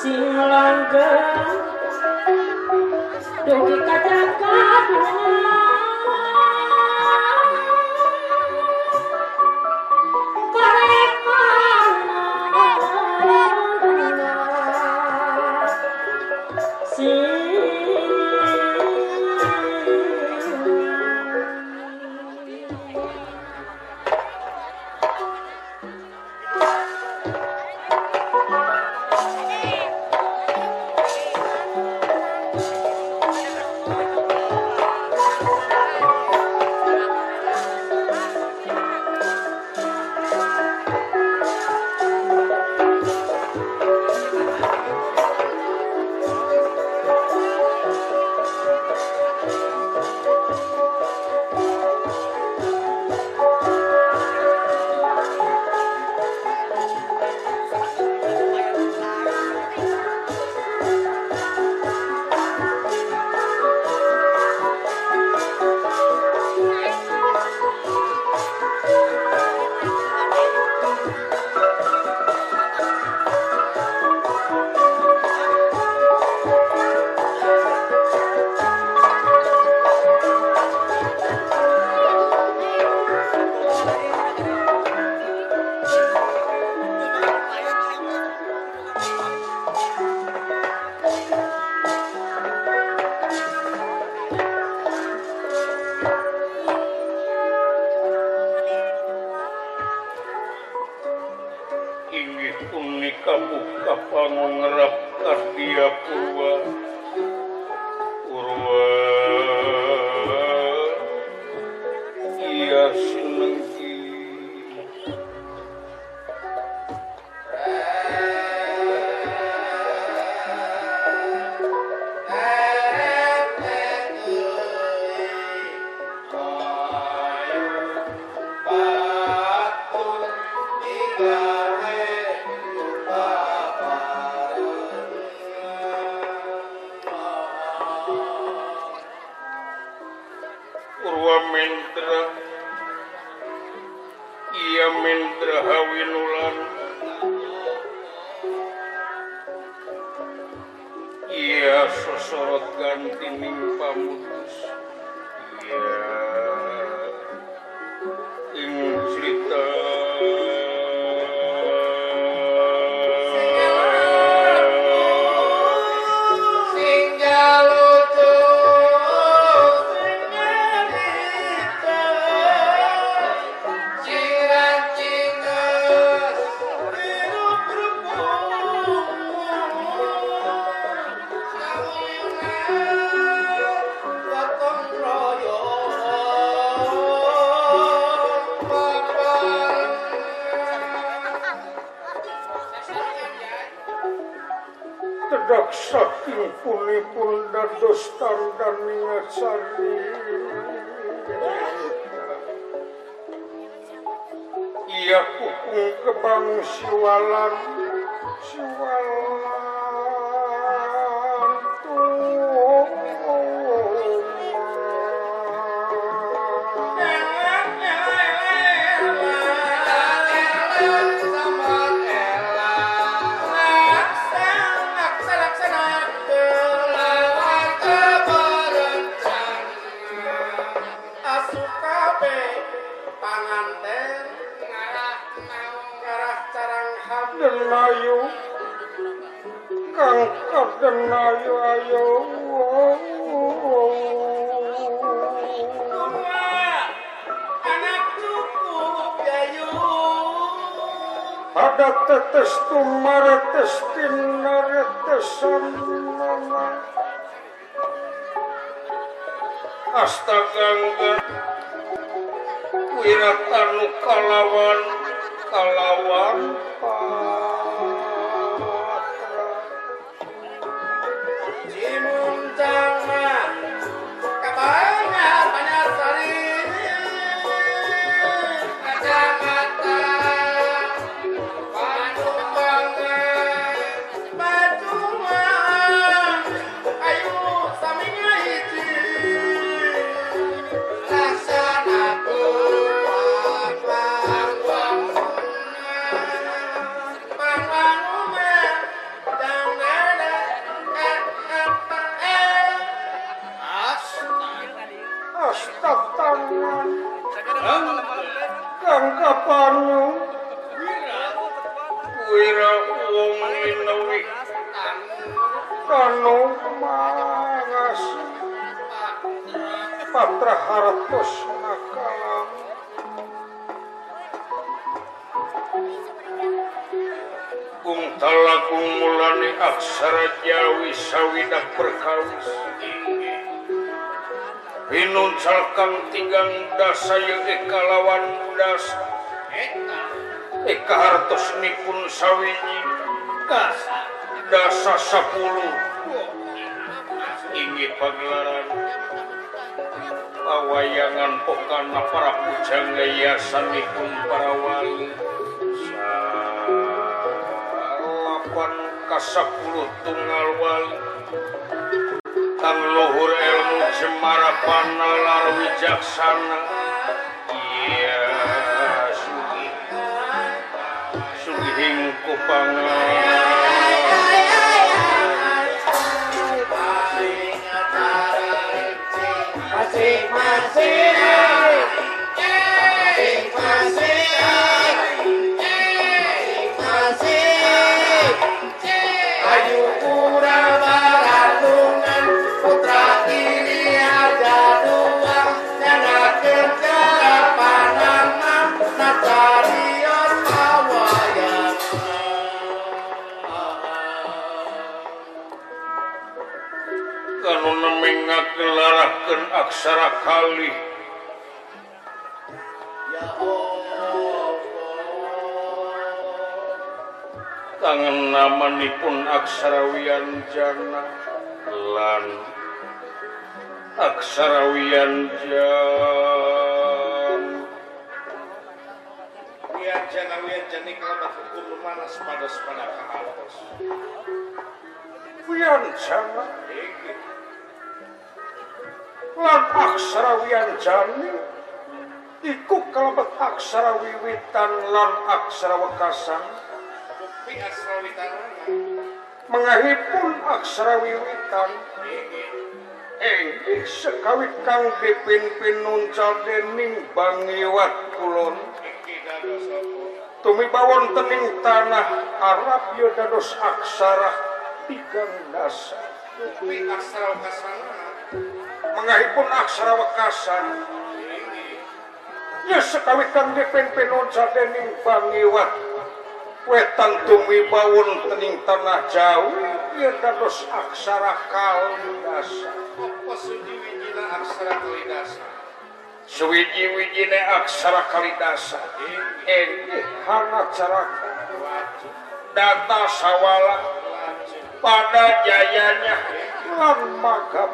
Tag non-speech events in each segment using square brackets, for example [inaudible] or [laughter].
singlangke dugi katrangkat Yes. Iya sosorot ganting mimpa mutus Iya saking kulipun dados tandan ngesari iya kukung kebang siwalan siwalan tetes tumare tes tinare tesan astagangga kalawan kalawan. Poszła kalam. Kuntala kumulani aksara jawi sawidak perkawis. Pinuncalkan tigang dasa yang kalawan dasa. Eka hartos nipun sawinyi. Dasa sepuluh. Ingi pagelaran awayangan pokana para pucang yayasanipun para wali salapan kasapuluh tunggal wali. Tang luhur ilmu cemara panalar wijaksana. Iya sugi. Sugih kupangala ngelarakeun aksara kali. Kangen namanipun aksara wianjana. Lan aksara wianjan. Wianjana wianjani kalabat hukum manas pada kahaltos. wianjana lan aksara wianjani iku kalebet aksara wiwitan lan aksara wekasan mengahipun aksara wiwitan Egi sekawit kang dipimpin nuncal dening Bangiwat Kulon. Tumiba wontening tanah Arab ya dados aksara tigang dasar. Tapi aksara wekasan mengahipun aksara wekasan ya sekawitan dipimpinun sadening bangiwat wetan tumibawun tening tanah jawi ya dados aksara kalidasa apa suji-wijina aksara kalidasa suwiji-wijine aksara kalidasa ini eh, hana caraka data sawala. Pada jayanya. Lan maka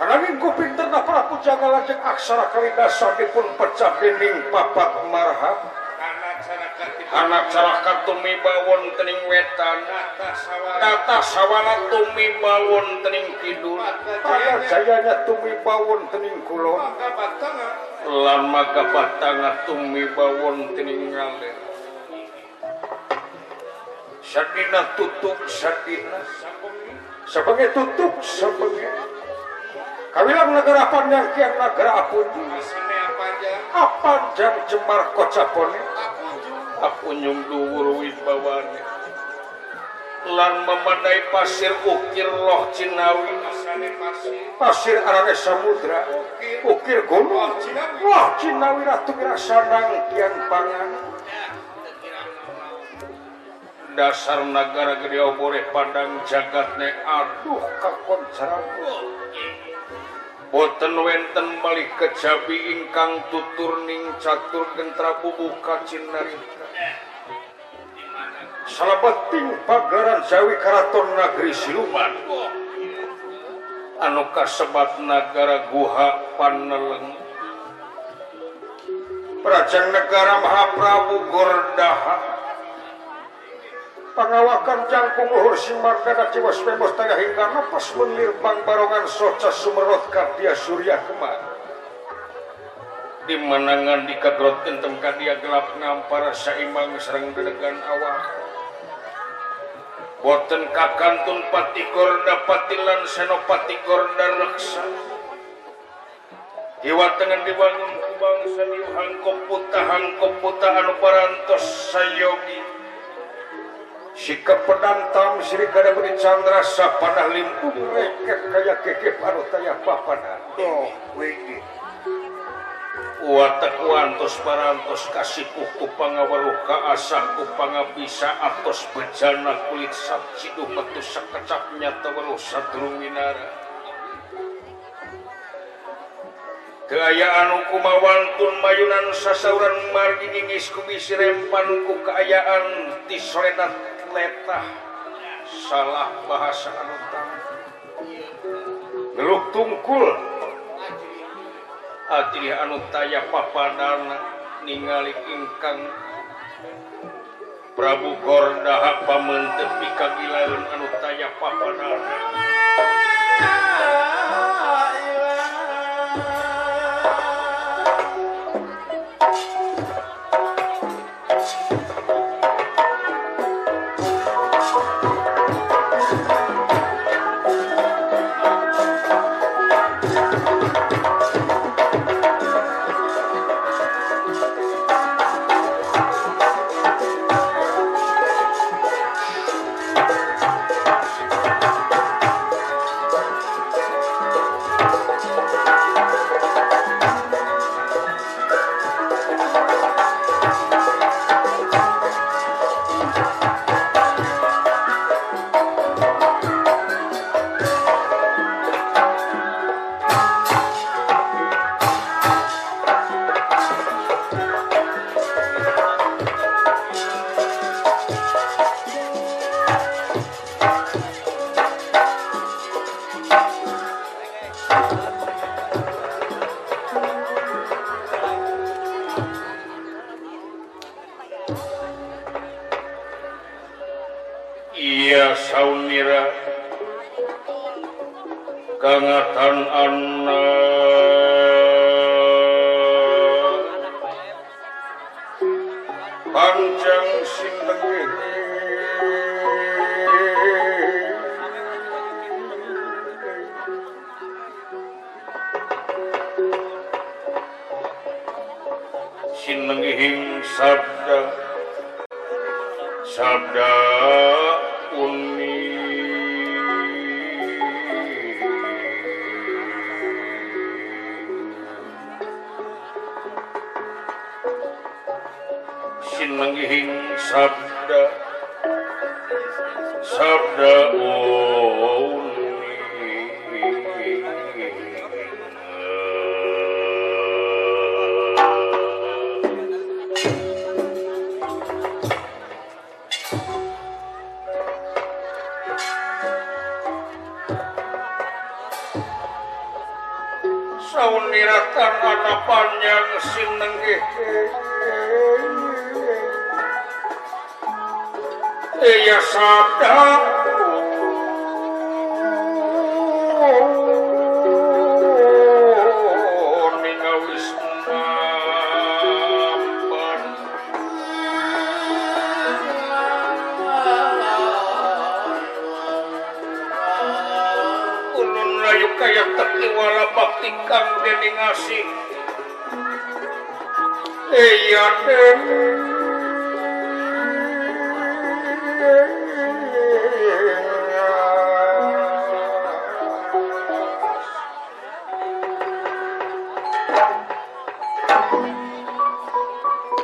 Ranin ku pinter na para pujaga lajeng aksara Kalidasa dipun pecah dinding papat marhab. Anak carakat tumi bawon tening wetan. Data sawana tumi bawon tening kidul. Pada jayanya tumi bawon tening kulon. Lama batanga. tangan tumi bawon tening ngalir. Sadina tutup sadina. Sapung sebagai tutup sebagai kawilang negara panjang kian negara apun apanjang jemar kocapone apunjung duwur wibawane lan memadai pasir ukir loh cinawi. Pasir arane samudra. Ukir. Gunung. Loh cinawi. Ratu kira sanang kian pangan. dasar negara gede boleh Padang jagat nek aduh kakon boten wenten balik kecapi ingkang tuturning catur gentra bubu kacin narita pagaran pagelaran Jawi Karaton Nagri Siluman. Anu kasebat negara guha paneleng. Prajan negara Mahaprabu Gordaha. pengawakan jangkung luhur simar kada ciwas bebas tengah hingga nafas menir menglirbang barongan soca sumerot kardia surya kemar. Dimenangan dikagrot kentem kardia gelap nampar saimang serang dedegan awak. Boten kakantun patikor dapatilan senopati gorda reksa. Iwa tengen dibangun kubang saniu hangkop hang hangkop puta anu parantos sayogi. sikap kepedantam Sri beri Chandra sapanah limpuh rekek kaya keke paru taya papanah. Oh wiki Watak wantos parantos kasih ku pangawaluh ka asah ku pangabisa atos bejana kulit sabcidu petu sekecap nyata waluh satru winara Keayaan anu kumawantun mayunan sasauran margi ningis kumis rempan ku keayaan tisoredat letah salah bahasa anutanggeluk tungkul. Adri anu taya papadana ningali ingkang Prabu Gordaha pamentepi kagilaun anu taya papadana. setan ada panjang sinenggih Iya sadar kayu kaya tekiwala bakti kang dening asih iya den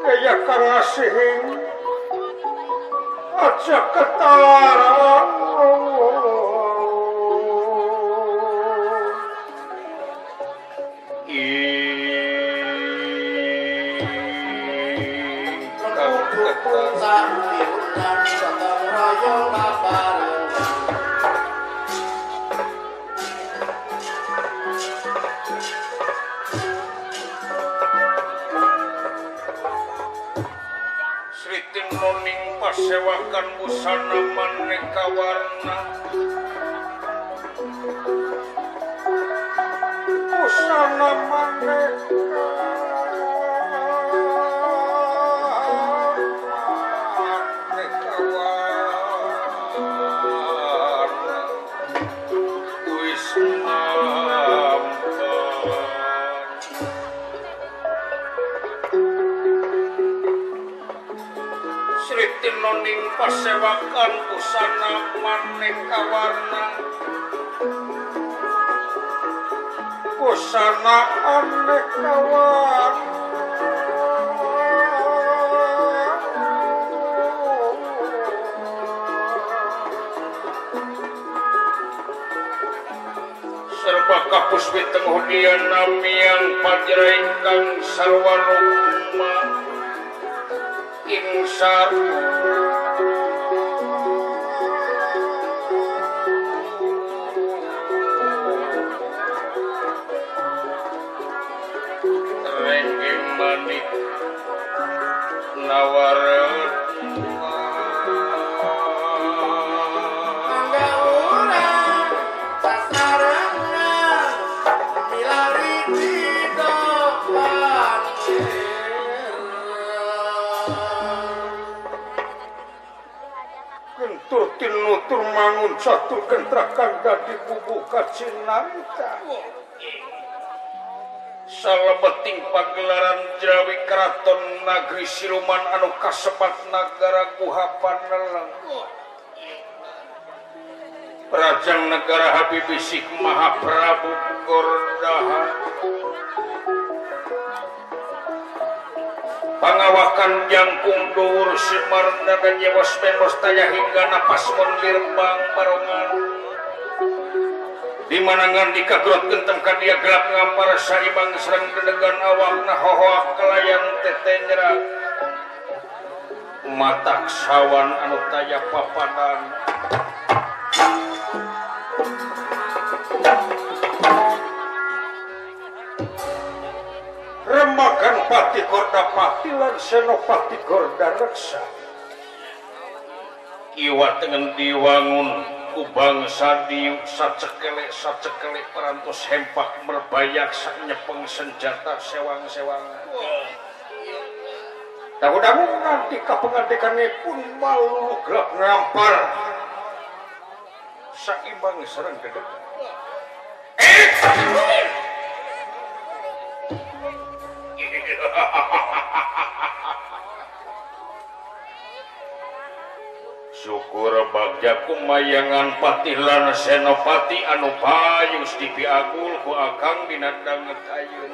Kaya karasih Aja ketara sewakan busana maneka warna. Busana maneka busana maneka warna. Busana aneka warna. Serba kapuswi tengah diana miang panjerengkang sarwa ing insarung Batur mangun satu kentrakan dari bubuka cinarita. Salah pagelaran Jawi Keraton Nagri Siluman anu kasepat negara Guhapan Neleng. Rajang negara Habib Bisik Maha Prabu Gordahan. pengawakan jangkung dhuwur Semar dan nyewas mustaya hingga napas menlirbang barongan. Di manangan dikagrot gentem ka dia gelap ngampar saibang serang dedegan awak nahohoak kelayang tete nyerak matak sawan anu taya papadan. pati korda pati lan Senopati Kordareksa Iwa dengan diwangun ku bangsa diuk sacekele sacekele perantos hempak merbayak sak nyepeng senjata sewang sewang Wow. Dahu-dahu nanti kapengadikannya pun malu gelap ngampar. Saimbang serang dedek. Eh! syukur bagjaku mayangan patilana senopati anu payus payung dipiagul ku akang dinandanget ayun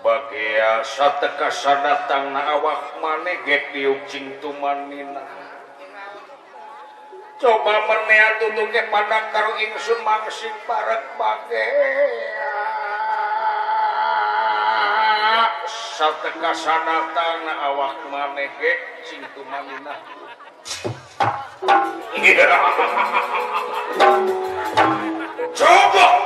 bagia sateka sadatang na awak maneh get diuk cingtumanina coba menea tutuke pada karo ingsun mangsing parek bagia sate kasanatan awak maneh ge sing tumanina. [laughs] Coba! [laughs]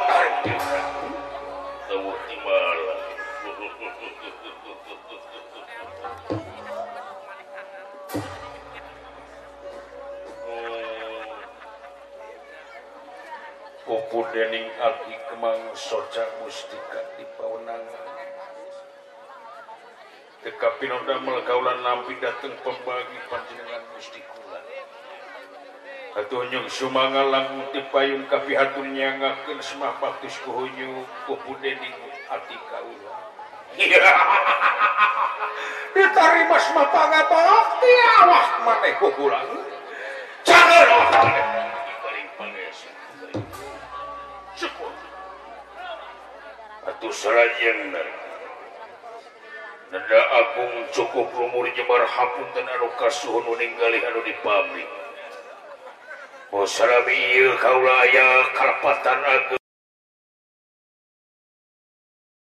Oh. Kupu dening ati kemang soca mustika di pawenangan. teka nodamel kaulan nampi datang pembagi panjenengan gusti kula hatunyung sumanga lagu ti payung kapi hatun nyangakeun semah baktis kuhunyu hunyu ku ati kaula. [laughs] Ditarima semah pangabakti awak maneh ku kula jangan awak Atuh sarajang nari Nanda Agung cukup rumur nyebar Hapun dan anu kasuhun meninggali anu di pabrik. Bosarabi Rabi kaula aya karpatan agung.